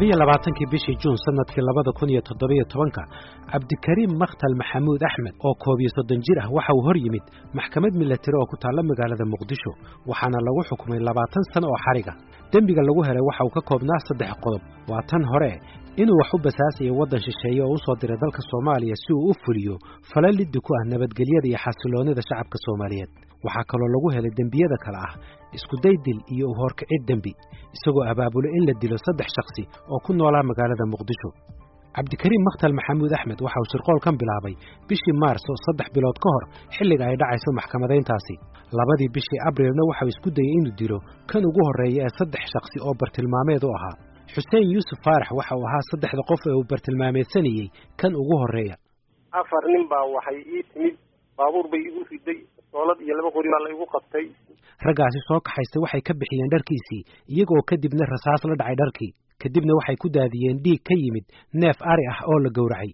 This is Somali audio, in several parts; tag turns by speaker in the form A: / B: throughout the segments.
A: labiyo labaatankii bishii juun sannadkii labada kun iyo toddobiyo tobanka cabdikariim makhtal maxamuud axmed oo koob iyo soddon jir ah waxa uu hor yimid maxkamad milatari oo ku taalla magaalada muqdisho waxaana lagu xukumay labaatan sano oo xariga. Dembiga lagu helay waxa uu ka koobnaa saddex qodob. Waa tan hore inuu wax u basaasayo waddan shisheeye oo u soo diray dalka soomaaliya si uu u fuliyo fala ku ah nabadgelyada iyo xasiloonnida shacabka soomaaliyeed waxaa kaloo lagu helay dembiyada kale ah iskuday dil iyo u horkicid dembi isagoo abaabulo in la dilo saddex shakhsi oo ku noolaa magaalada muqdisho. Cabdikariim makhtal maxamuud axmed waxa uu shirqoolkan bilaabay bishii maarso saddex bilood ka hor xilliga ay dhacayso maxkamadayntaasi. Labadii bishii abriilna waxau isku dayey inuu dilo kan ugu horreeya ee saddex shakhsi oo bartilmaameed u ahaa. Xuseen yuusuf faarax waxa uu ahaa saddexda qof ee uu bartilmaameedsanayey kan ugu horreeya.
B: Afar nin baa waxay ii timid baabuur bay igu riday soolad iyo laba qori baa la igu qabtay.
A: Raggaasi soo kaxaystay waxay ka bixiyeen dharkiisii iyagoo kadibna rasaas la dhacay dharkii kadibna waxay ku daadiyeen dhiig ka yimid neef ari ah oo la gowracay.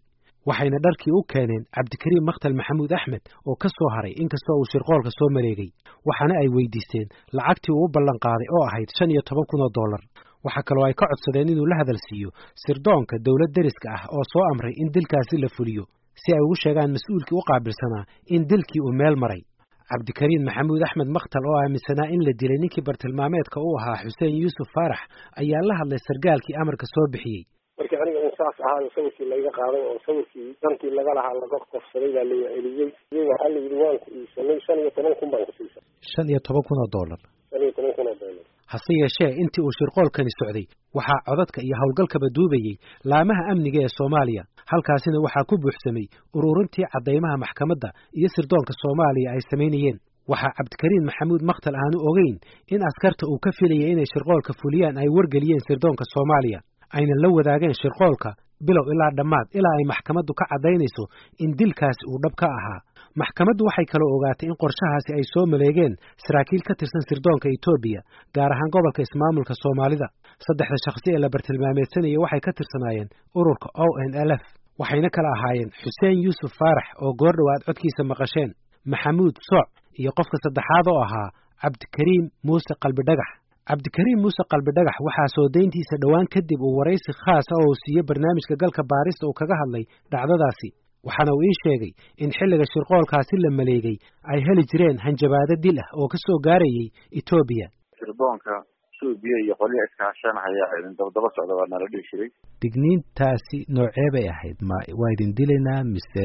A: Waxayna dharkii u keeneen cabdikariim makhtal maxamuud axmed oo ka soo haray inkastoo uu shirqoolka soo maleegay waxaana ay weydiisteen lacagtii uu u ballan qaaday oo ahayd shan iyo toban kun oo dollar. Waxaa kaloo ay ka codsadeen inuu la hadal siiyo sirdoonka dowlad deriska ah oo soo amray in dilkaasi la fuliyo si ay ugu sheegaan mas'uulkii u qaabilsanaa in dilkii uu meel maray cabdikariim maxamuud axmed makhtal oo aaminsanaa in la dilay ninkii bartilmaameedka u ahaa xuseen yuusuf faarax ayaa la hadlay sargaalkii amarka soo bixiyey.
B: Markii aniga in saas ahaayo sawirkii layga qaaday oo sawirkii dantii laga lahaa laga qofsaday baa la celiyey. Waxaa la yidhi waan ku iibsanay shan iyo toban kun baan ku siisa
A: shan iyo toban kun oo dollar.
B: Shan iyo toban kun oo dollar.
A: Hase yeeshee intii uu shirqoolkani socday waxaa codadka iyo howlgalkaba duubayey laamaha amniga ee soomaaliya halkaasina waxaa ku buuxsamay ururintii caddaymaha maxkamadda iyo sirdoonka soomaaliya ay samaynayeen waxaa cabdikariim maxamuud makhtal aanu ogeyn in askarta uu ka filayay inay shirqoolka fuliyaan ay wargeliyeen sirdoonka soomaaliya. Ayna la wadaageen shirqoolka bilow ilaa dhammaad ilaa ay maxkamaddu ka caddaynayso in dilkaasi uu dhab ka ahaa maxkamaddu waxay kaloo ogaatay in qorshahaasi ay soo maleegeen saraakiil ka tirsan sirdoonka etoobiya gaar ahaan gobolka ismaamulka soomaalida. Saddexda shakhsi ee la bartilmaameedsanayay waxay ka tirsanaayeen ururka o n l f waxayna kala ahaayeen xuseen yuusuf faarax oo goordhow aad codkiisa maqasheen maxamuud sooc iyo qofka saddexaad oo ahaa cabdikariim muuse qalbidhagax. Cabdikariim muuse qalbidhagax waxaa soo dayntiisa dhowaan kadib uu waraysi khaasa oo uu siiyey barnaamijka galka baarista uu kaga hadlay dhacdadaasi waxaana uu ii sheegay in xilliga shirqoolkaasi la maleegay ay heli jireen hanjabaado dil ah oo ka soo gaarayay etoobiya
C: sirdoonka etoobiya iyo qolya iskaashanahaya idin dabadaba socda waa nala dhihi jiray.
A: Digniintaasi noocee bay ahayd ma waa idin dilaynaa mise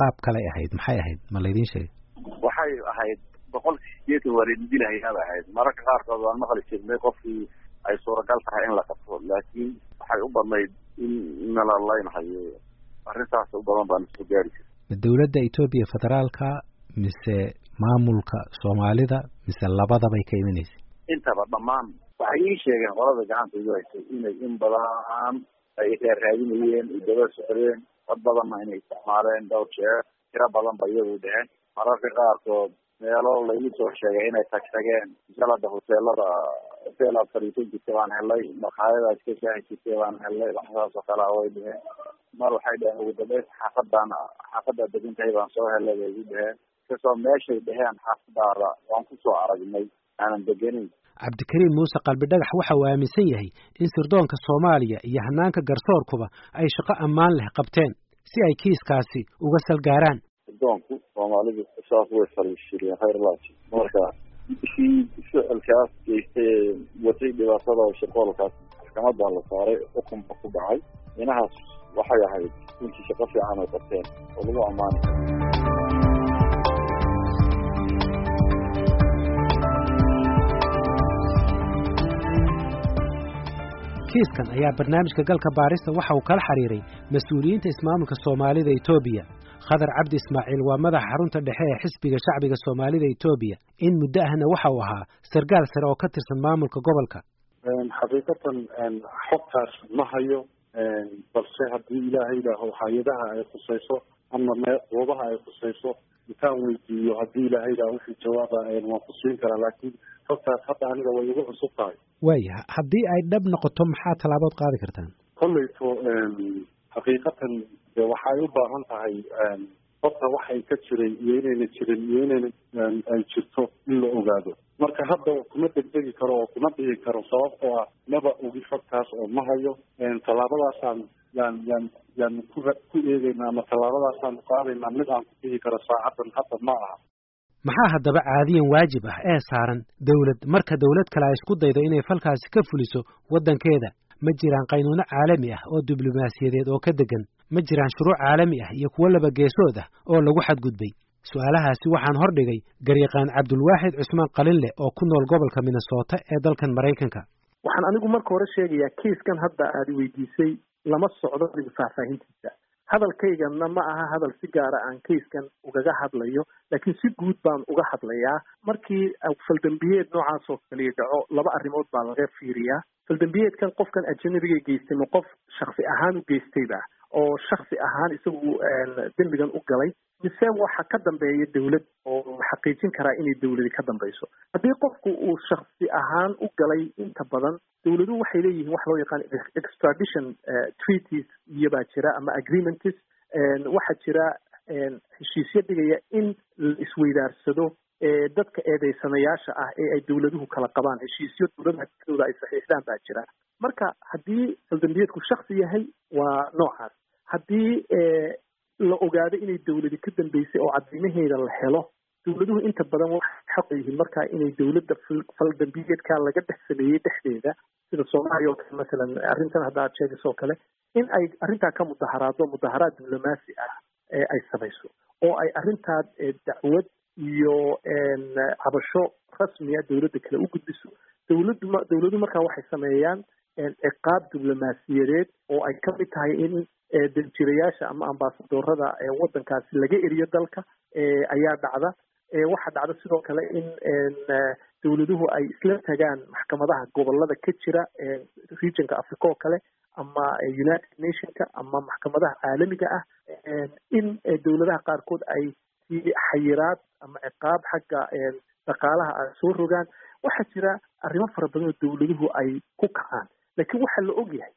A: qaab kalay ahayd? Maxay ahayd? Ma laydin sheegay?
C: Waxay ahayd boqolkii sideetan waa laydin dilahayaabay ahayd. Mararka qaarkood waan maqli jirnay qofkii ay suuragal tahay in la qabto laakiin waxay u badnayd in nala laynhayo arrintaas u badan baan soo gaari jira
A: ma dowladda etoobiya federaalka mise maamulka soomaalida mise labadabay ka imanaysa.
C: Intaba dhammaan waxay ii sheegeen qolada gacanta igu haysay inay in badan ay raaraadinayeen ay daba socdeen dad badanna inay isticmaaleen dhowr jeer tiro badan ba iyagu dheheen mararka qaarkood meelo laygu soo sheegay inay tag tageen misalada hoteelada hotel aad fadhiisan jirtay baan helay maqaayada iska shaahi jirtay baan helay waxsaas oo kale way dheheen mar waxay dheheen ugu dambeyn xaafadan xaafadaad degan tahay baan soo helay bay igu dheheen inkastoo meeshay dheheen xaafadaada waan ku soo aragnay aanan degenin
A: cabdikariim muuse qalbidhagax waxa uu aaminsan yahay in sirdoonka soomaaliya iyo hanaanka garsoorkuba ay shaqo ammaan leh qabteen si ay kiiskaasi uga salgaaraan
C: sirdoonku soomaalidu saas way fariishireen khayrlaasi marka kii ficilkaas geystay watay dhibaatada shirqoolkaas maxkamadaa la saaray xukunba ku dhacay. Inahaas waxay ahayd runtii shaqo fiican ay qabteen oo lagu ammaani
A: kiiskan ayaa barnaamijka galka baarista waxa uu kala xiriiray mas'uuliyiinta ismaamulka soomaalida etoobiya khadar cabdi ismaaciil waa madaxa xarunta dhexe ee xisbiga shacbiga soomaalida etoobiya in muddo ahna waxa uu ahaa sargaal sare oo ka tirsan maamulka gobolka.
D: Xaqiiqatan xogtaas ma hayo balse haddii ilaahay idhaaho hay'adaha ay khusayso ama goobaha ay khusayso intaan weydiiyo haddii ilaahay idhaaho wixii jawaaba waan ku siin karaa laakiin xogtaas hadda aniga way igu cusub tahay.
A: Waaya haddii ay dhab noqoto maxaa tallaabood qaadi kartaan?
D: Kolleyto xaqiiqatan de waxay u baahan tahay horta waxay ka jiray iyo inayna jirin iyo inayna ay jirto in la ogaado. Marka hadda kuma degdegi karo oo kuma dhihi karo sababtoo ah maba ogi xogtaas oo ma hayo tallaabadaasaan yaan yaan yaan ku ku eegeynaa ama tallaabadaasaanu qaadaynaa mid aan ku dhihi karo saacadan hadda ma aha.
A: Maxaa haddaba caadiyan waajib ah ee saaran dawlad marka dawlad kale ay isku daydo inay falkaasi ka fuliso waddankeeda ma jiraan qaynuuno caalami ah oo diblomaasiyadeed oo ka degan ma jiraan shuruuc caalami ah iyo kuwo laba geesood ah oo lagu xadgudbay. Su'aalahaasi waxaan hordhigay garyaqaan cabdulwaaxid cusmaan qalinleh oo ku nool gobolka minnesota ee dalkan maraykanka.
E: Waxaan anigu marka hore sheegayaa kiiskan hadda aad weydiisay lama socdo adigu faahfaahintiisa hadalkaygana ma aha hadal si gaara aan kayskan ugaga hadlayo laakiin si guud baan uga hadlayaa. Markii faldambiyeed noocaas oo kaliya dhaco laba arrimood baa laga fiiriyaa. Faldambiyeedkan qofkan ajanabiga geystay ma qof shaksi ahaan u geystayba oo shaksi ahaan isagu dembigan u galay mise waxa ka dambeeya dawlad oo xaqiijin karaa inay dawladi ka dambayso. Haddii qofku uu shaksi ahaan u galay inta badan dawladuhu waxay leeyihiin wax loo yaqaan extradition treaties iyobaa jira ama agreements waxaa jira heshiisyo dhigaya in la isweydaarsado dadka eedeysanayaasha ah ee ay dawladuhu kala qabaan. Heshiisyo dawladaha dooda ay saxiixdaan baa jira. Marka haddii faldambiyeedku shaksi yahay waa noocaas. Haddii la ogaado inay dawladi ka dambeysay oo cadeymaheeda la helo. Dawladuhu inta badan waxay xaq yihiin markaa inay dawladda faldambiyeedka laga dhex sameeyey dhexdeeda sida soomaaliya oo kale masalan arrintan hadda aad sheegayso oo kale in ay arrintaa ka mudaharaado mudaharaad diblomaasi ah ee ay samayso oo ay arrintaa dacwad iyo cabasho rasmiya dawladda kale u gudbiso. Dawladdu dawladuhu markaa waxay sameeyaan ciqaab diblomaasiyadeed oo ay ka mid tahay in danjirayaasha ama ambasadorada waddankaasi laga eriyo dalka ayaa dhacda. Waxaa dhacda sidoo kale in dawladuhu ay isla tagaan maxkamadaha gobollada ka jira regionka africa oo kale ama united nationka ama maxkamadaha caalamiga ah. In dawladaha qaarkood ay xayiraad ama ciqaab xagga dhaqaalaha ay soo rogaan. Waxaa jira arrimo fara badan oo dawladuhu ay ku kacaan laakiin waxaa la ogyahay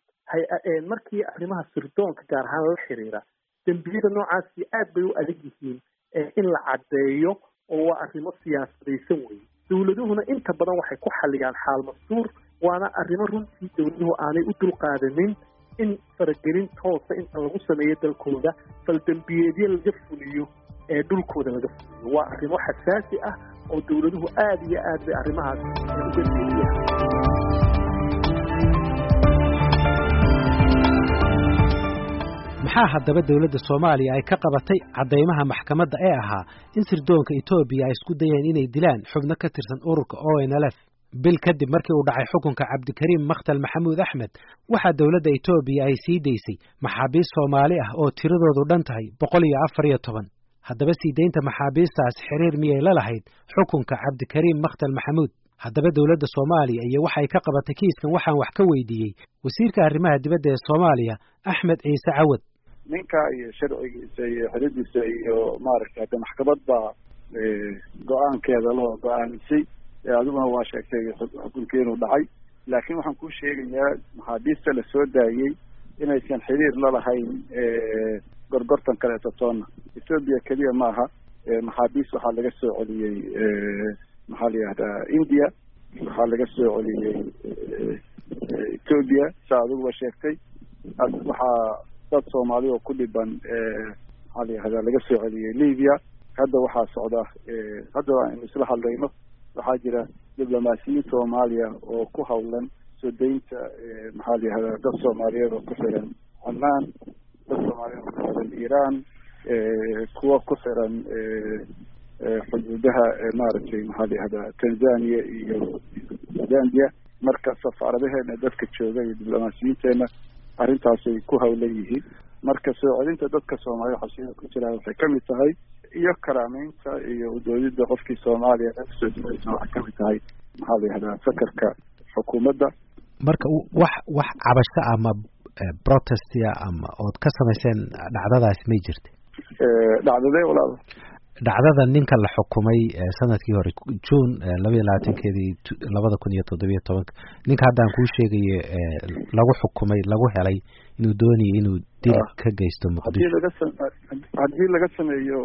E: markii arrimaha sirdoonka gaar ahaan lala xiriira dembiyada noocaasi aad bay u adag yihiin in la caddeeyo oo waa arrimo siyaasadaysan weye dawladuhuna inta badan waxay ku xalliyaan xaal mastuur waana arrimo runtii dawladuhu aanay u dulqaadanin in faragelin toosa inta lagu sameeyo dalkooda faldambiyeedyo laga fuliyo ee dhulkooda laga fuliyo. Waa arrimo xasaasi ah oo dawladuhu aada iyo aad bay arrimahaas uga deeyaan
A: maxaa haddaba dawladda soomaaliya ay ka qabatay caddaymaha maxkamadda ee ahaa in sirdoonka etoobiya ay isku dayeen inay dilaan xubno ka tirsan ururka o n l f? Bil kadib markii uu dhacay xukunka cabdikariim makhtal maxamuud axmed waxaa dawladda etoobiya ay sii daysay maxaabiist soomaali ah oo tiradoodu dhan tahay boqol iyo afar iyo toban. Haddaba sii daynta maxaabiistaas xiriir miyay la lahayd xukunka cabdikariim makhtal maxamuud? Haddaba dawladda soomaaliya iyo waxay ka qabatay kiiskan waxaan wax ka weydiiyey wasiirka arrimaha dibadda ee soomaaliya axmed ciise cawad
F: ninka iyo sharcigiisa iyo xiridiisa iyo maaragtay hadda maxkamad baa go'aankeeda loo go'aamisay adiguna waa sheegtay xukunkii inuu dhacay. Laakiin waxaan kuu sheegayaa maxaabiista la soo daayey inaysan xiriir la lahayn gorgortan kaleeto toonna. Ethoobia keliya maaha maxaabiis waxaa laga soo celiyey maxaa la yihahdaa india. Waxaa laga soo celiyey ethoobia saa adiguba sheegtay. Waxaa dad soomaali oo ku dhiban maxaa la yihahdaa laga soo celiyey libya. Hadda waxaa socda hadda aynu isla hadlayno waxaa jira diblomaasiyiin soomaaliya oo ku hawlan soo daynta maxaa la yihahdaa dad soomaaliyeed oo ku xiran cunaan dad soomaaliyeed oo ku xiran iiraan kuwa ku xiran xuduudaha maaragtay maxaa la yihahdaa tanzania iyo zambia marka safaaradaheena dadka jooga iyo diblomaasiyiinteena arrintaasay ku hawlan yihiin. Marka soo celinta dadka soomaaliya xabsiyada ku jiraan waxay ka mid tahay iyo karaameynta iyo udoodida qofkii soomaaliya soo diraysa waxay ka mid tahay. Maxaa la yihahdaa sakarka xukuumadda.
A: Marka wax wax cabasho ama protestia ama ood ka samayseen dhacdadaasi may jirta
F: dhacdadee walaal
A: dhacdada ninka la xukumay sannadkii hore june labaiyo labaatankeedii labada kun iyo toddobiyo tobanka. Ninka haddaan kuu sheegayo lagu xukumay lagu helay inuu doonayo inuu dil ka geysto muqdisho.
F: Haddii laga sameeyo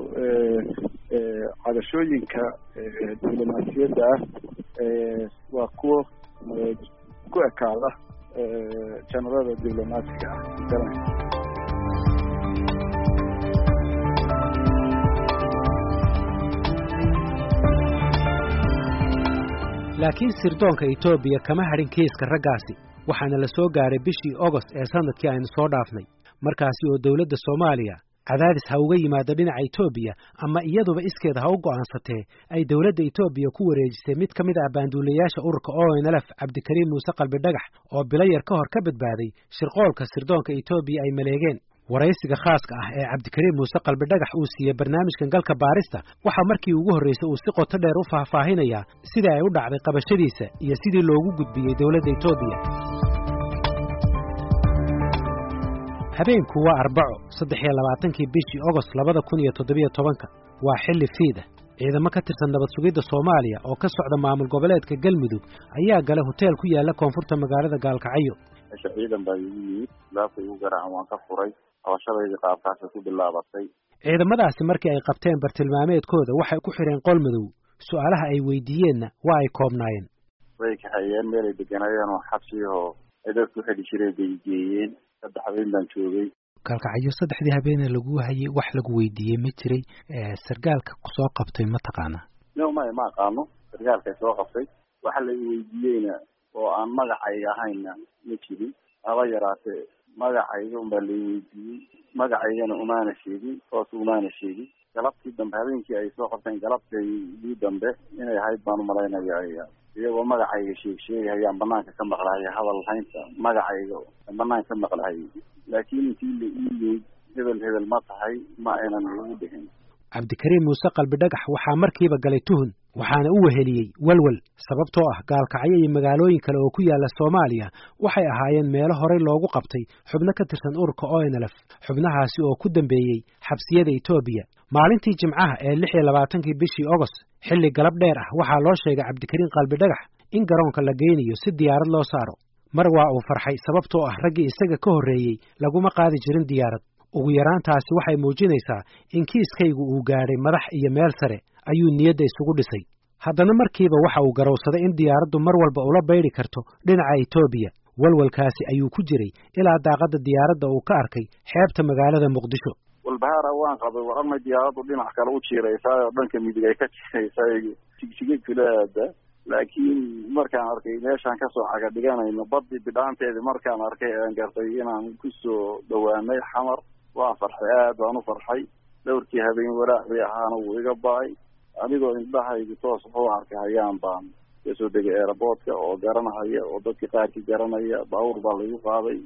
F: cadashooyinka diblomaasiyadda ah waa kuwo ku ekaada janarada diblomaasiga ah
A: laakiin sirdoonka etoobiya kama hadhin kiiska raggaasi waxaana la soo gaaray bishii ogost ee sannadkii aynu soo dhaafnay. Markaasi oo dowladda soomaaliya cadaadis ha uga yimaado dhinaca etoobiya ama iyaduba iskeeda ha u go'aansatee ay dowladda etoobiya ku wareejisay mid ka mid ah baanduulayaasha ururka onlf cabdikariim muuse qalbi dhagax oo bilo yar ka hor ka badbaaday shirqoolka sirdoonka etoobiya ay maleegeen waraysiga khaaska ah ee cabdikariim muuse qalbi dhagax uu siiyey barnaamijkan galka baarista waxaa markii ugu horraysay uu si qoto dheer u faahfaahinayaa sidii ay u dhacday qabashadiisa iyo sidii loogu gudbiyey dowladda etoobiya habeenku waa arbaco saddex iyo labaatankii bishii ogost labada kun iyo toddobiyo tobanka. Waa xilli fiid ah ciidamo ka tirsan nabad sugidda soomaaliya oo ka socda maamul goboleedka galmudug ayaa gala hoteel ku yaalla koonfurta magaalada gaalkacyo
C: meesha ciidan baa igu yimid laabka igu garaacan waan ka furay qabashadaydii qaabkaasay ku bilaabatay.
A: Ciidamadaasi markii ay qabteen bartilmaameedkooda waxay ku xidheen qol madow. Su'aalaha ay weydiiyeenna waa ay koobnaayeen.
C: Way kaxeeyeen meelay deganayeen oo xabsigahoo ay dadku xidhi jireen bay geeyeen. Saddex habeen baan joogay.
A: Gaalkacyo saddexdii habeenee lagu hayay wax lagu weydiiyey ma jiray. Sargaalka soo qabtay ma taqaanaa
C: no maya ma aqaano. Sargaalkay soo qabtay. Waxa la iweydiiyeyna oo aan magacayga ahayna ma jirin. Haba yaraatee magacayga unbaa la weydiiyey magacaygana umaana sheegin toos umaana sheegin galabtii dambe habeenkii ay soo qabteen galabtaydii dambe inay ahayd baan u malaynaya iyagoo magacayga sheeg sheegahayaan banaanka ka maqlahay hadal haynta magacayga banaanka ka maqlahay. Laakiin intii la ii yimid hebel hebel ma tahay ma aynan igu dhihin
A: cabdikariim muuse qalbi dhagax waxaa markiiba galay tuhun waxaana u weheliyey welwel sababtoo ah gaalkacyo iyo magaalooyin kale oo ku yaalla soomaaliya waxay ahaayeen meelo horey loogu qabtay xubno ka tirsan ururka onlf xubnahaasi oo ku dambeeyey xabsiyada etoobiya maalintii jimcaha ee lix iyo labaatankii bishii ogost xilli galab dheer ah waxaa loo sheegay cabdikariim qalbi dhagax in garoonka la geynayo si diyaarad loo saaro. Mar waa uu farxay sababtoo ah raggii isaga ka horreeyey laguma qaadi jirin diyaarad. Ugu yaraantaasi waxay muujinaysaa in kiiskaygu uu gaadhay madax iyo meel sare ayuu niyadda isugu dhisay. Haddana markiiba waxa uu garowsaday in diyaaraddu mar walba ula baydhi karto dhinaca etoobiya walwalkaasi ayuu ku jiray ilaa daaqadda diyaaradda uu ka arkay xeebta magaalada muqdisho.
C: Walbahaara waan qabay waramay diyaaraddu dhinac kale u jiiraysaa oo dhanka midig ay ka jiiraysaa jigjige kulaada laakiin markaan arkay meeshaan ka soo caga dhiganayno badii bidhaanteedii markaan arkay aan gartay inaan ku soo dhawaanay xamar. Waan farxay aad baan u farxay. Dhowrkii habeen walaac bay ahaana wuu iga ba'ay anigoo indhahaygu toos wuxuu arkay hayaan baan ka soo degay aeroboortka oo garanahaya oo dadka qaarkii garanaya baabuur baa laigu qaaday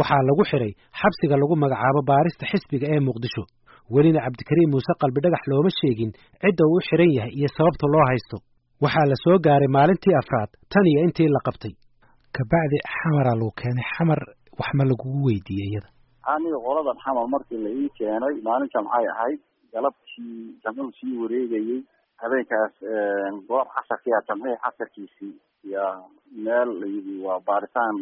A: waxaa lagu xidhay xabsiga lagu magacaabo baarista xisbiga ee muqdisho. Welina cabdikariim muuse qalbi dhagax looma sheegin cidda uu u xidhan yahay iyo sababta loo haysto. Waxaa la soo gaaray maalintii afraad tan iyo intii la qabtay. Kabacdi xamaraa lagu keenay xamar wax ma lagugu weydiiyey iyada.
C: Aniga qoladan xamar markii la ii keenay maalinta maxay ahayd galabtii jamcuhu sii wareegayey habeenkaas goor casarkia jamcihii casarkiisii yaa meel layidhi waa baaritaan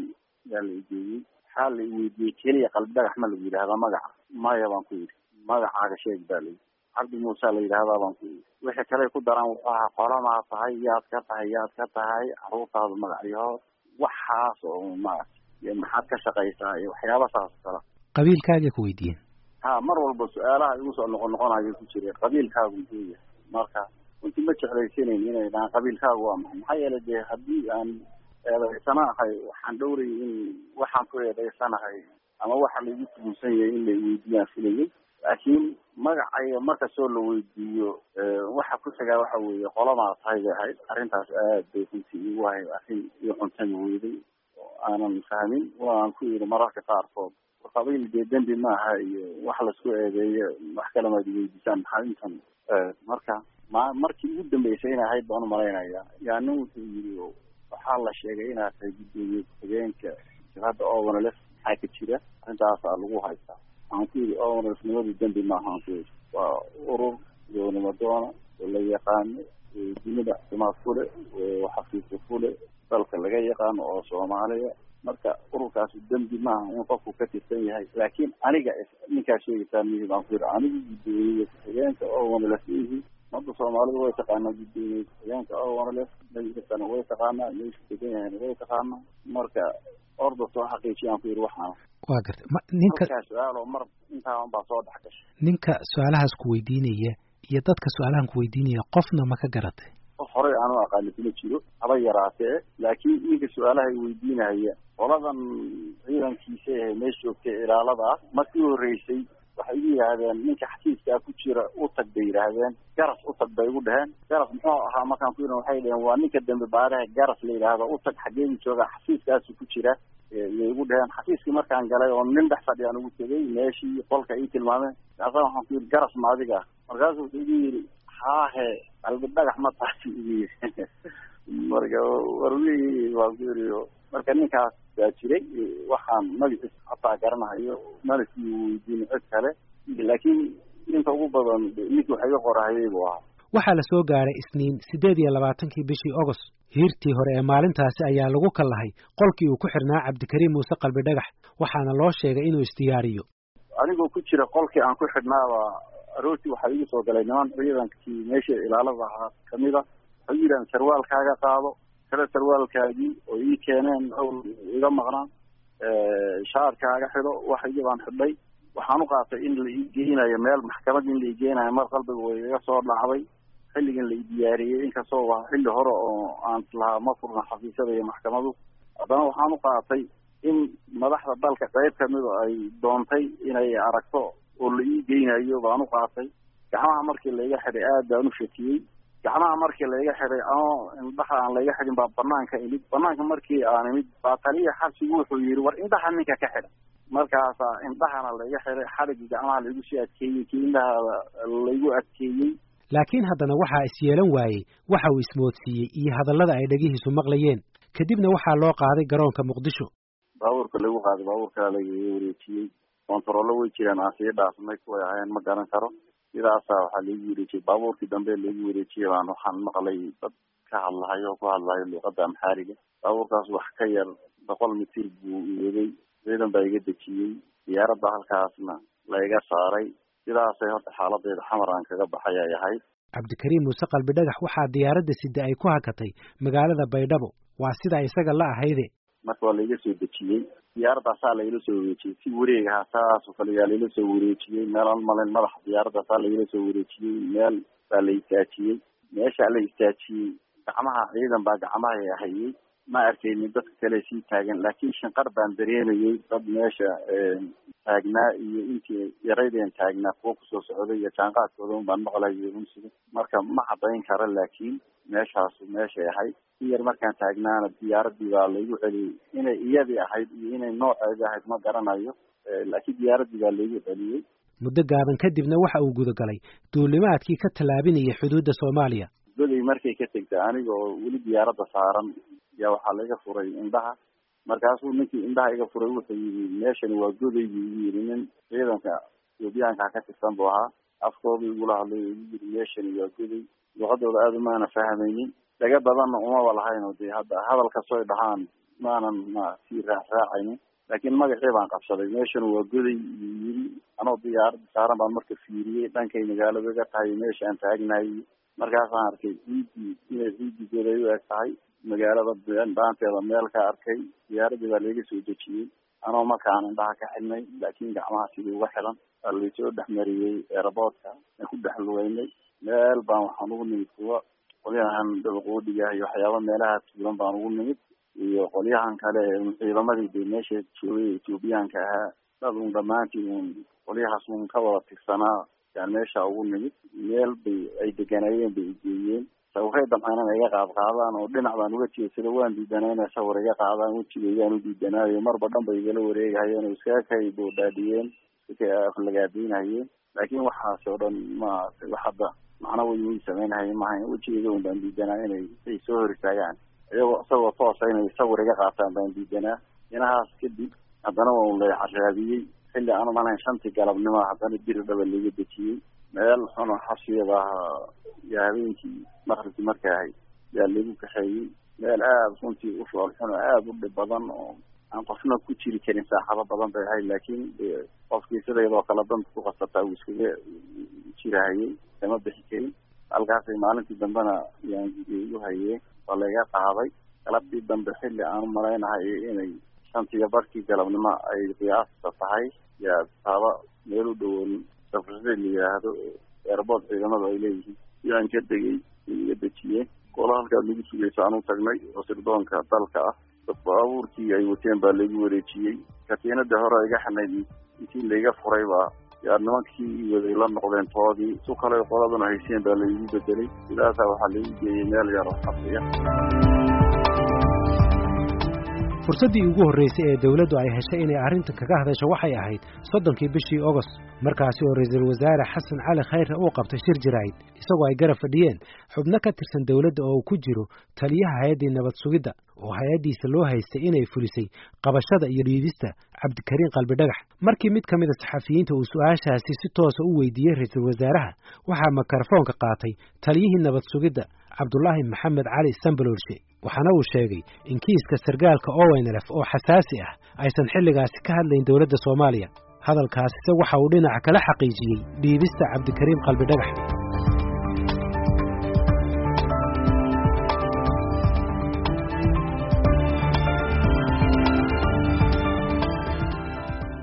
C: yaa la igeeyey waxaa la iweydiiyey keliya qalbi dhagax ma lagu yidhahdaa magaca. Maya baan ku yidhi magacaaga sheeg baa layidhi cabdi muuse la yidhahdaa baan ku yidhi. Wixii kale ku daraan wuxuu ahaa qolamaa tahay yaad ka tahay yaad ka tahay caruurtaada magacyahood waxaas oo maarata maxaad ka shaqaysaa iyo waxyaaba saas kala
A: qabiilkaagay ku weydiiyeen
C: ha mar walba su'aalaha igu soo noqon noqonayo ku jira. Qabiilkaagu muxuu yahay. Marka runtii ma jeclaysanayn inay dhahaan qabiilkaagu waa maxay? Maxaa yeelay dee haddii aan eedaysanahay waxaan dhowrayay in waxaan ku eedaysanahay ama waxa laigu tugunsan yahay in la weydiiyaan filayay laakiin magacayga markastoo la weydiiyo waxa ku xigaa waxa weeye qolamaa tahay bay ahayd arrintaas aad bay runtii igu ahay arrin io cuntami weyday oo aanan fahmin waan ku yidhi mararka qaarkood qabiil dee dembi maaha iyo wax la isku eedeeyo wax kale maad weydiisaan. Maxaa intan? Marka ma markii ugu dambeysay inay ahayd baan u malaynaya yaa nin wuxuu yidhi waxaa la sheegay inaad tahay guddoomiye ku-xigeenka jabhadda owanalef maxaa ka jira? Arrintaasaa lagu haystaa. Waxaan ku yidhi owanalef nimadu dembi maaha aan ku yidhi waa urur gobonimo doona oo la yaqaano dunida caafimaad ku leh oo xafiiska ku dalka laga yaqaano oo soomaaliya marka ururkaasi dembi maaha in qofku ka tirsan yahay. Laakiin aniga ninkaa sheegaysaa mihi baan ku yidhi anigu guddoomiye ku-xigeenka oo wanalasiihi umada soomaalida way taqaanaa guddoomiye ku-xigeenka oo wanales meeshiisana way taqaanaa meeshu degan yahayna way taqaanaa. Marka orda soo xaqiijiyaan ku yidhi waxaana
A: waa gartay ma ninka
C: halkaa su'aal oo mar intaaban baa soo dhex gashay.
A: ninka su'aalahaas ku weydiinaya iyo dadka su'aalahan ku weydiinaya qofna ma ka garatay
C: qof horey aanu aqaani kuma jiro haba yaraatee. Laakiin ninka su'aalaha weydiinaya qoladan ciidankiisa ee meesha joogtay ilaalada ah markii horreysay waxay igu yidhaahdeen ninka xafiiskaa ku jira u tag bay yidhaahdeen garas u tag bay igu dheheen garas muxuu ahaa markaan ku yidhi waxay dheheen waa ninka dambe baaraha garas la yidhaahdo u tag xageedu jooga xafiiskaasu ku jira yay igu dheheen xafiiskii markaan galay oo nin dhex fadhiyaan ugu tegay meeshii qolka ii tilmaameen kaasa waxaan ku yidhi garas ma adiga markaasu wuxuu igu yidhi haahe qalbi dhagax ma taasi igu yidhi marka waan ku yidhi marka ninkaas baa jiray waxaan magaciisa hataa garanahayo mana sii weydiin cid kale. Laakiin inta ugu badan ninki wax iga qorahayay buu ahaa
A: waxaa la soo gaaray isniin siddeed iyo labaatankii bishii ogost hiirtii hore ee maalintaasi ayaa lagu kallahay qolkii uu ku xirnaa cabdikariim muuse qalbi dhagax waxaana loo sheegay inuu isdiyaariyo
C: anigoo ku jira qolkii aan ku xidhnaaba aroortii waxaa igu soo galay niman ciidankii meesha ilaalada ahaa kamida waxay yidhahan sarwaalkaaga qaado kale sarwaalkaagii oo ii keeneen owl iga maqnaan shaarkaaga xidho wax iyabaan xidhay. Waxaan u qaatay in la ii meel maxkamad in la ii mar qalbiga way iga soo dhacday. Xilligan la ii diyaariyey inkastoo waa xilli hore oo aan lahaa ma furna xafiisyada iyo maxkamadu. Haddana waxaan u qaatay in madaxda dalka qayb kamida ay doontay inay aragto oo la ii geynayo baan u qaatay. Gacmaha markii laiga xidhay aad baan u shakiyey gacmaha markii laiga xidhay ano indhaha aan laiga xidhin baa banaanka imid banaanka markii aan imid baa taliya xabsigu wuxuu yidhi war indhaha ninka ka xidha. Markaasaa indhahana laiga xidhay xadhigii gacmaha laigu sii adkeeyey kii indhaha laigu adkeeyey.
A: Laakiin haddana waxaa isyeelan waayey waxa uu ismoodsiiyey iyo hadallada ay dhegihiisu maqlayeen. Kadibna waxaa loo qaaday garoonka muqdisho.
C: Baabuurka lagu qaaday baabuurkaa lagaga wareejiyey. Kontarollo way jiraan aan sii dhaafnay kuway ahayn ma garan karo sidaasaa waxaa laigu wareejiyey baabuurkii dambe laigu wareejiyey baan waxaan maqlay dad ka hadlahayo oo ku hadlahayo luuqadda amxaariga. Baabuurkaas wax ka yar boqol mitir buu waday ciidan baa iga dejiyey diyaaradda halkaasna laiga saaray. Sidaasay horta xaaladeeda xamar aan kaga baxay ay ahayd.
A: Cabdikariim muuse qalbi dhagax waxaa diyaaradda sida ay ku hakatay magaalada baydhabo. Waa sidaa isaga la ahayde
C: marka waa laiga soo dejiyey diyaaradaasaa laila soo wareejiyey si wareegaha saasoo kale yaa laila soo wareejiyey meel aan malayn madaxa diyaaradaasaa laila soo wareejiyey meel baa la istaajiyey meeshaa la istaajiyey gacmaha ciidan baa gacmaha hayay ma arkaynin dadka kale sii taagan laakiin shanqar baan dareemayey dad meesha taagnaa iyo intii yaraydeen taagnaa kuwa ku soo socday iyo jaanqaadkooda un baan maqlayo unsiga marka ma caddayn karo laakiin meeshaasu meeshay ahayd. In yar markaan taagnaana diyaaradii baa laigu celiyey inay iyadii ahayd iyo inay nooceedii ahayd ma garanayo laakiin diyaaradii baa laigu celiyey
A: muddo gaaban kadibna waxa uu gudagalay. Duulimaadkii ka tallaabinaya xuduudda soomaaliya.
C: Goday markay ka tegtay aniga oo weli diyaaradda saaran yaa waxaa laiga furay indhaha. Markaasuu ninkii indhaha iga furay wuxuu yidhi meeshani waa goday buu igu yidhi nin ciidanka etoobiyaanka ka tirsan buu ahaa. Afkooda igula hadlay igu yidhi meeshani waa goday. Luqadooda aada umaana fahmaynin. Dhaga badanna umaba lahayn dee hadda hadal kastoy dhahaan maanan ma sii raacraacaynin laakiin magacii baan qabsaday meeshan waa goday yidhi. Anoo diyaaradda saaran baan marka fiiriyey. Dhankay magaalada iga tahay meesha aan taagnahay markaasaan arkay ciiddii inay ciiddii goday u eg tahay. Magaalada dhaanteeda meel ka arkay diyaaradii baa laiga soo dejiyey. Anoo markaan indhaha ka xidhnay laakiin gacmaha sidii uga xidan waa laisoo dhexmariyey eeraboodka aan ku dhex lugeynay meel baan waxaan ugu nimid kuwa qolyahan dabaqoodiga iyo waxyaaba meelaha tuulan baan ugu nimid. Iyo qolyahan kale ciidamadii de meesha joogay etoobiyaanka ahaa. Dad un dhammaantiin un qolyahaas un ka wada tirsanaa yaan meesha ugu nimid meel bay ay deganayeen bay igeeyeen sawirey damcaan inay iga qaad qaadaan oo dhinac baan uga jeedsada waan diidanaa inay sawir iga qaadaan wejigayaan u diidanaayo marba dhan bay igala wareegahayeen oo iskaga kay boodhaadhiyeen iska lagaadaynahayeen laakiin waxaas oo dhan ma wax hadda macna way way sameynahayeen maaha wejigayga un baan diidanaa inay ay soo hor istaagaan iyagoo isagoo toosa inay sawir iga qaataan baan diidanaa. Inahaas kadib haddana waa un la caraabiyey xilli aan umalayn shantii galabnimo haddana biri dhaba laiga dejiyey. Meel xuno xasiyada ahaa iyo habeenkii maqribkii markay ahayd yaa lagu kaxeeyey. Meel aada runtii u fool xuno aada u dhib badan oo aan qofna ku jiri karin saaxado badan bay ahayd laakiin qofkii sidaydoo kale danta ku qasataa uu iskaga jirahayay kama bixi karin. Halkaasay maalintii dambena yaan igu hayeen waa layga qaaday. Galabtii dambe xilli aan u malaynahay inay shantiga barkii galabnimo ay qiyaasta tahay yaa taaba meel u dhowoon safrada la yidhaahdo eerbood ciidamadu ay leeyihiin. Yaan ka degay iga dejiyeen kola halkaad lagu sugaysa anu tagnay oo sirdoonka dalka ah. Baabuurkii ay wateen baa laigu wareejiyey. Katiinada hore iga xanayd intii laiga furay baa yaa nimankii waday la noqdeen toodii su kale qoladuna hayseen baa laigu bedelay sidaasaa waxaa laigu geeyey meel yar oo
A: fursaddii ugu horraysay ee dawladdu ay heshay inay arrintan kaga hadasho waxay ahayd soddonkii bishii ogost markaasi oo ra'iisul wasaare xasan cali khayre uu qabtay shir jiraahid isagoo ay garab fadhiyeen. Xubno ka tirsan dawladda oo uu ku jiro taliyaha hay'addii nabad sugidda oo hay'addiisa loo haystay inay fulisay qabashada iyo dhiidista cabdikariin qalbidhagax markii mid ka mid a saxafiyiinta uu su'aashaasi si toosa u weydiiyey ra'iisul wasaaraha waxaa mikrofoonka qaatay taliyihii nabad sugidda cabdulaahi maxamed cali sambaloolshe waxaana uu sheegay in kiiska sargaalka owenlf oo xasaasi ah aysan xilligaasi ka hadlayn dowladda soomaaliya. Hadalkaasise waxa uu dhinaca kala xaqiijiyey dhiibista cabdikariim qalbidhagax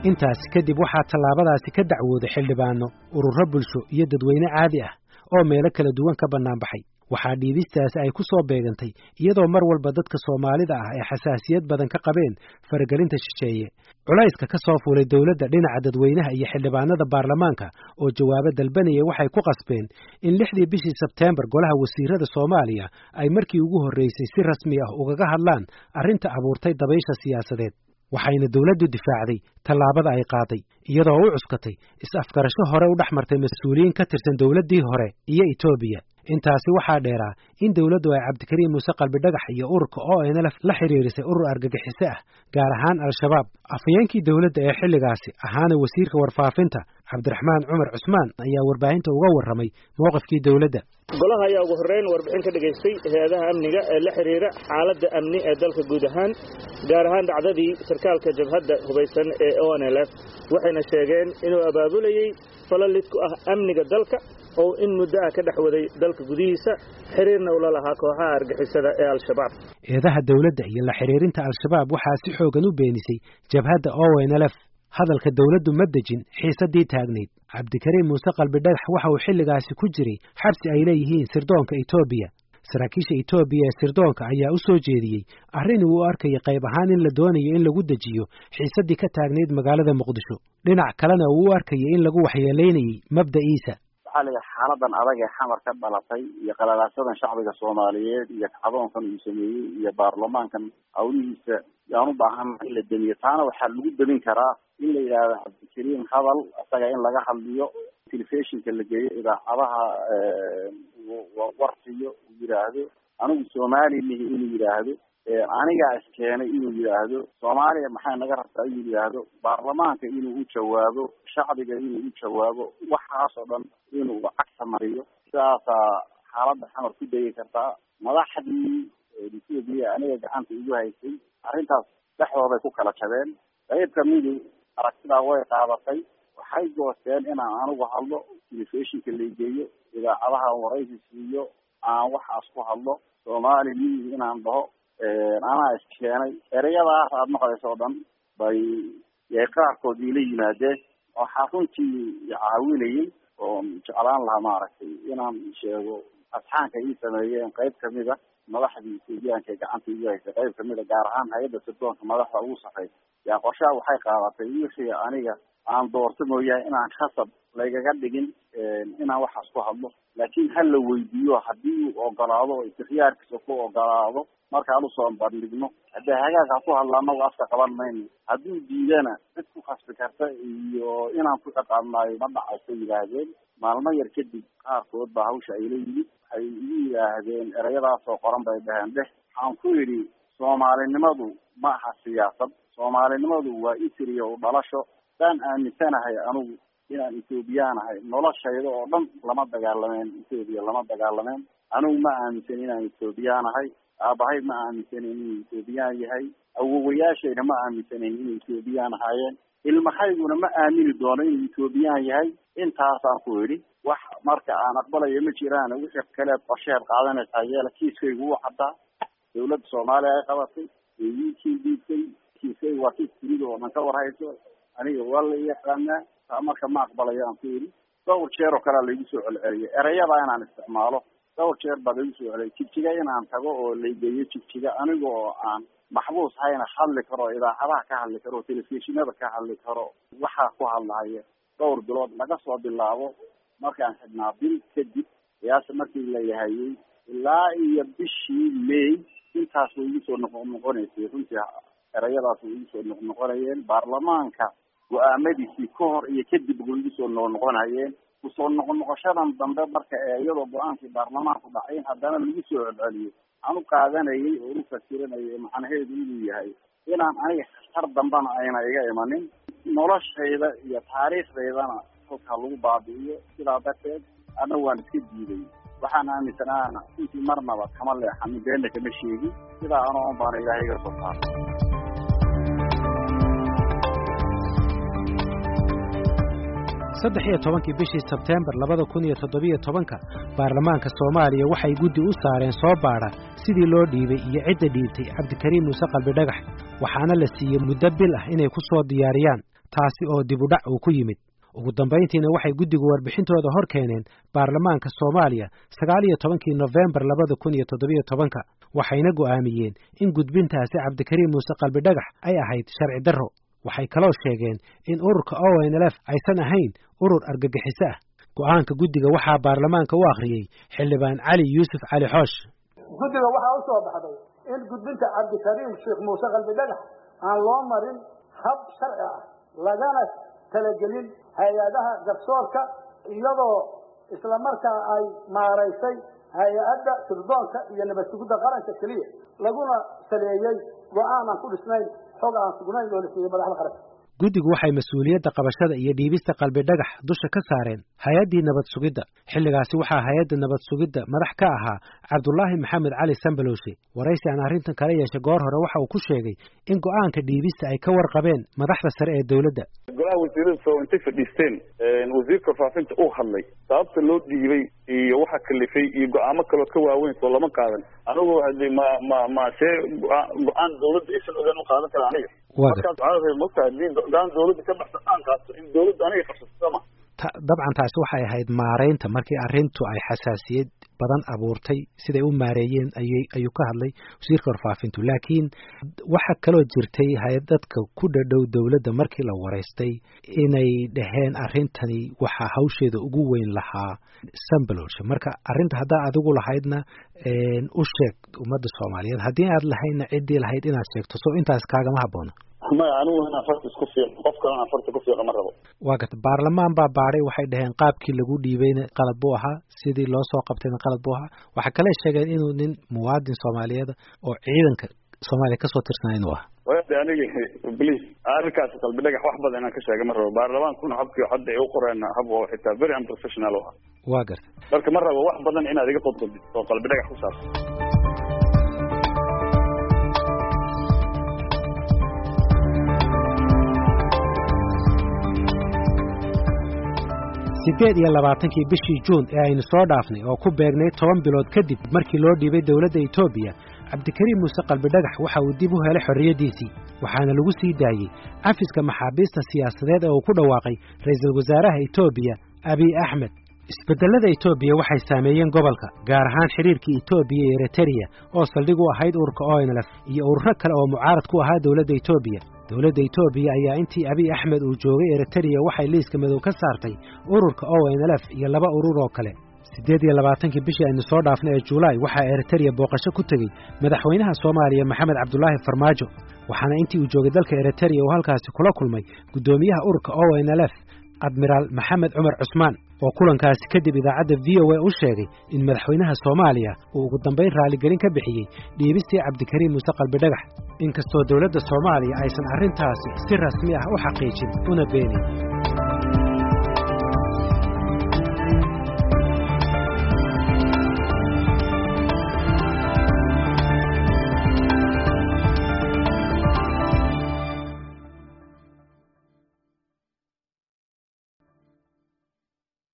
A: intaasi kadib waxaa tallaabadaasi ka dacwooday xildhibaano ururo bulsho iyo dadweyne caadi ah oo meelo kala duwan ka bannaanbaxay waxaa dhiibistaasi ay ku soo beegantay iyadoo mar walba dadka soomaalida ah ay xasaasiyad badan ka qabeen faragelinta shisheeye. Culayska ka soo fuulay dowladda dhinaca dadweynaha iyo xildhibaanada baarlamaanka oo jawaabo dalbanaya waxay ku qasbeen in lixdii bishii sebteembar golaha wasiirada soomaaliya ay markii ugu horraysay si rasmi ah ugaga hadlaan arrinta abuurtay dabaysha siyaasadeed. Waxayna dowladdu difaacday tallaabada ay qaaday iyadoo u cuskatay is-afgarasho hore u dhex martay mas'uuliyiin ka tirsan dowladdii hore iyo etoobiya intaasi waxaa dheeraa in dowladdu ay cabdikariim muuse qalbidhagax iyo ururka o n lf la xidhiirisay urur argagixiso ah gaar ahaan al-shabaab. Afhayeenkii dowladda ee xilligaasi ahaana wasiirka warfaafinta cabdiraxmaan cumar cusmaan ayaa warbaahinta uga warramay mowqifkii dowladda.
G: Golaha ayaa ugu horreyn warbixin ka dhagaystay hay'adaha amniga ee la xidhiira xaaladda amni ee dalka guud ahaan gaar ahaan dhacdadii sarkaalka jabhadda hubaysan ee o n l f waxayna sheegeen inuu abaabulayey falalid ku ah amniga dalka oo in muddo ah ka dhex waday dalka gudihiisa xiriirna ula lahaa kooxaha argixisada ee al-shabaab.
A: Eedaha dowladda iyo la xidhiirinta al-shabaab waxaa si xoogan u beenisay jabhadda o n l f hadalka dowladdu ma dejin xiisaddii taagnayd. Cabdikariim muuse qalbidhagax waxa uu xilligaasi ku jiray xabsi ay leeyihiin sirdoonka etoobiya saraakiisha etoobiya ee sirdoonka ayaa u soo jeediyey arrin uu u arkaya qayb ahaan in la doonayo in lagu dejiyo xiisaddii ka taagnayd magaalada muqdisho. Dhinac kalena uu u arkaya in lagu waxyeelaynayey mabda'iisa
C: yidhaha xaaladan adag ee xamar ka dhalatay iyo qalalaasadan shacbiga soomaaliyeed iyo kacdoonkan uu sameeyey iyo baarlamaankan hawlihiisa yaan u baahan in la demiyo taana waxaa lagu demin karaa in la yidhaahdo cabdikariim hadal isaga in laga hadliyo telefishinka la geeyo idaacadaha warsiyo uu yidhaahdo anigu soomaali lihi inuu yidhaahdo anigaa iskeenay inuu yidhaahdo soomaaliya maxay naga rabtaa inuu yidhaahdo? Baarlamaanka inuu u jawaabo shacbiga inuu u jawaabo waxaas oo dhan inuu cagta mariyo sidaasaa xaaladda xamar ku degi kartaa. Madaxdii etoobiya aniga gacanta igu haysay arrintaas dhexdooday ku kala jabeen. Qayb kamidu aragtidaa way qaadatay. Waxay goosteen inaan anigu hadlo telefishinka laigeeyo idaacadaha waraysi siiyo aan waxaas ku hadlo. Soomaali miyi inaan dhaho anaa iskeenay ereyadaas aada maqlayso oo dhan bay qaarkood iila yimaadeen waxaa runtii caawinayay oon jeclaan lahaa maaragtay inaan sheego asxaanka ii sameeyeen qayb ka mid a madaxdii etoobiyaanka ee gacanta igu haysay qayb ka mid a gaar ahaan hay'adda sirdoonka madaxda ugu sarreysa yaa qorshaha waxay qaadatay wixii aniga aan doorto mooyahay inaan khasab laygaga dhigin inaan waxaas ku hadlo. Laakiin ha la weydiiyo haddii uu ogolaado o ikhtiyaarkiisa ku ogolaado markaan u soo bandhigno haddii hagaag ha ku hadla anagu afka qaban mayno hadduu diidana cid ku khasbi karta iyo inaan ku ciqaabnaayo ma dhacayso yidhaahdeen. Maalmo yar kadib qaarkood baa hawsha ayla yimid waxay igu yidhaahdeen ereyadaasoo qoran bay dhaheen dheh waxaan ku yidhi soomaalinimadu ma aha siyaasad. Soomaalinimadu waa isriya u dhalasho. Saan aaminsanahay anigu inaan ethoobiyan ahay. Noloshayda oo dhan lama dagaalameen ethoobiya lama dagaalameen. Anigu ma aaminsan inaan ethoobiyan ahay aabahay ma aaminsanin inuu ethoobiyan yahay awowayaashayna ma aaminsanin inay ethoobiyan ahaayeen ilmahayguna ma aamini doono inuu ethoobiyan yahay intaasaan ku idhi wax marka aan aqbalayo ma jiraan wixii kaleed qorsheed qaadanaysaa yeela kiiskaygu wuu caddaa dawladda soomaaliya ay qabatay eeyinkii diidtay kiiskaygu waa kiis dunida oo dhan ka warhayso aniga waa la taa marka ma aqbalayo aan ku idhi dhowr jeer oo kalea laigu soo celceliyay ereyada inaan isticmaalo dhowr jeer baa laigu soo celiyay jigjiga inaan tago oo laygeeyo jigjiga aniga oo aan maxbuus hayna hadli karo idaacadaha ka hadli karo telefishinada ka hadli karo waxaa ku hadlahaya dhowr bilood laga soo bilaabo markaan xidhnaa. Bil kadib qiyaasa markii la yahayey ilaa iyo bishii may intaas way igu soo noqo noqonaysay. Runtii erayadaas way igu soo noqnoqonayeen baarlamaanka go'aamadiisii ka hor iyo kadib way igu soo noqnoqonayeen ku soo noqnoqoshadan dambe marka ee iyadoo go'aankii baarlamaanku dhacay haddana lagu soo celceliyey aan u qaadanayay oo u fasiranayay macnaheedu inuu yahay inaan aniga khatar dambana ayna iga imanin noloshayda iyo taariikhdaydana halkaa lagu baabi'iyo. Sidaa darteed ana waan iska diiday waxaan aaminsanaana intii marnaba kama leexanin beenna kama sheegin. Sidaa anoo un baana ilaahay iga soo saaray
A: saddex iyo tobankii bishii sebteembar labada kun iyo toddobiyo tobanka baarlamaanka soomaaliya waxay guddi u saareen soo baadha sidii loo dhiibay iyo cidda dhiibtay cabdikariim muuse qalbi dhagax waxaana la siiyey muddo bil ah inay ku soo diyaariyaan taasi oo dibudhac uu ku yimid. Ugu dambayntiina waxay guddigu warbixintooda hor keeneen baarlamaanka soomaaliya sagaal iyo tobankii nofembar labada kun iyo toddobiyo tobanka waxayna go'aamiyeen in gudbintaasi cabdikariim muuse qalbi dhagax ay ahayd sharci darro. Waxay kaloo sheegeen in ururka o n l f aysan ahayn urur argagixiso ah go'aanka guddiga waxaa baarlamaanka u akhriyey xildhibaan cali yuusuf cali xoosh.
H: Guddiga waxaa u soo baxday in gudbinta cabdikariim sheekh muuse qalbi dhagax aan loo marin hab sharci ah lagana talagelin hay'adaha garsoorka iyadoo islamarkaa ay maaraysay hay'adda sirdoonka iyo nabad sugidda qaranka keliya laguna saleeyey go'aan aan ku dhisnayn xog aan sugnayn oo la siiyey madaxda qaranka
A: guddigu waxay mas'uuliyadda qabashada iyo dhiibista qalbi dhagax dusha ka saareen hay'addii nabad sugidda. Xilligaasi waxaa hay'adda nabad sugidda madax ka ahaa cabdulaahi maxamed cali sambalowshe waraysi aan arrintan kala yeeshay goor hore waxa uu ku sheegay in go'aanka dhiibista ay ka warqabeen madaxda sare ee dowladda.
I: Golaha wasiirada soo intay fadhiisteen wasiirka faafinta uu hadlay. Sababta loo dhiibay iyo waxa kalifay iyo go'aamo kaloo ka waaweyn soo lama qaadan anigu hadi ma ma ma see go'aan dawladda aysan ogaan u qaadan kara aniga. Markaas waxaa mogta haddii go'aan dawladda ka baxsan aan qaato in dawladda aniga qabsato sama
A: dabcan taasi waxay ahayd maaraynta markii arrintu ay xasaasiyad badan abuurtay siday u maareeyeen ayuu ka hadlay wasiirka warfaafintu laakiin waxaa kaloo jirtay hay-dadka ku dhadhow dowladda markii la waraystay inay dhaheen arrintani waxaa hawsheeda ugu weyn lahaa sambalolshe marka arrinta haddaa adigu lahaydna u sheeg ummadda soomaaliyeed. Haddii aad lahaydna ciddii lahayd inaad sheegto. So intaas kaagama habboona
I: maya anigu inaan farta isku fiiqo. Qof kalena aan farta ku fiiqa ma rabo.
A: Waa garta baarlamaan baa baadhay waxay dhaheen qaabkii lagu dhiibayna qalad buu ahaa sidii loo soo qabtayna qalad buu ahaa. Waxaa kale sheegeen inuu nin muwaadin soomaaliyeed oo ciidanka soomaaliya ka soo tirsanay inuu ahaa.
I: Wade aniga bliis arrinkaas qalbi dhagax wax badan inaan ka sheega ma rabo. Baarlamaankuna habkii hadda ay u qoreen hab oo xitaa very unprofessional u ahaa.
A: Waa garta.
I: Marka ma rabo wax badan inaad iga qodqodid oo qalbi dhagax ku saabsan
A: siddeed iyo labaatankii bishii juun ee aynu soo dhaafnay oo ku beegnay toban bilood kadib markii loo dhiibay dowladda etoobiya cabdikariim muuse qalbidhagax waxa uu dib u helay xorriyaddiisii waxaana lagu sii daayey cafiska maxaabiista siyaasadeed ee uu ku dhawaaqay ra'iisul wasaaraha etoobiya abiy axmed. Isbeddellada etoobiya waxay saameeyeen gobolka gaar ahaan xidhiirkii etoobiya iyo eritreya oo saldhig u ahayd ururka onlf iyo ururo kale oo mucaarad ku ahaa dowladda etoobiya dowladda etoobiya ayaa intii abiy axmed uu joogay eritreya waxay liiska madow ka saartay ururka onlf iyo laba urur oo kale. Siddeed iyo labaatankii bishii aynu soo dhaafnay ee julaay waxaa eritreya booqasho ku tegey madaxweynaha soomaaliya maxamed cabdulaahi farmaajo waxaana intii uu joogay dalka eritreya uu halkaasi kula kulmay guddoomiyaha ururka onlf admiraal maxamed cumar cusmaan oo kulankaasi kadib idaacadda v o a u sheegay in madaxweynaha soomaaliya uu ugu dambayn raaligelin ka bixiyey dhiibistii cabdikariim muuse qalbidhagax inkastoo dowladda soomaaliya aysan arrintaasi si rasmi ah u xaqiijin una beenin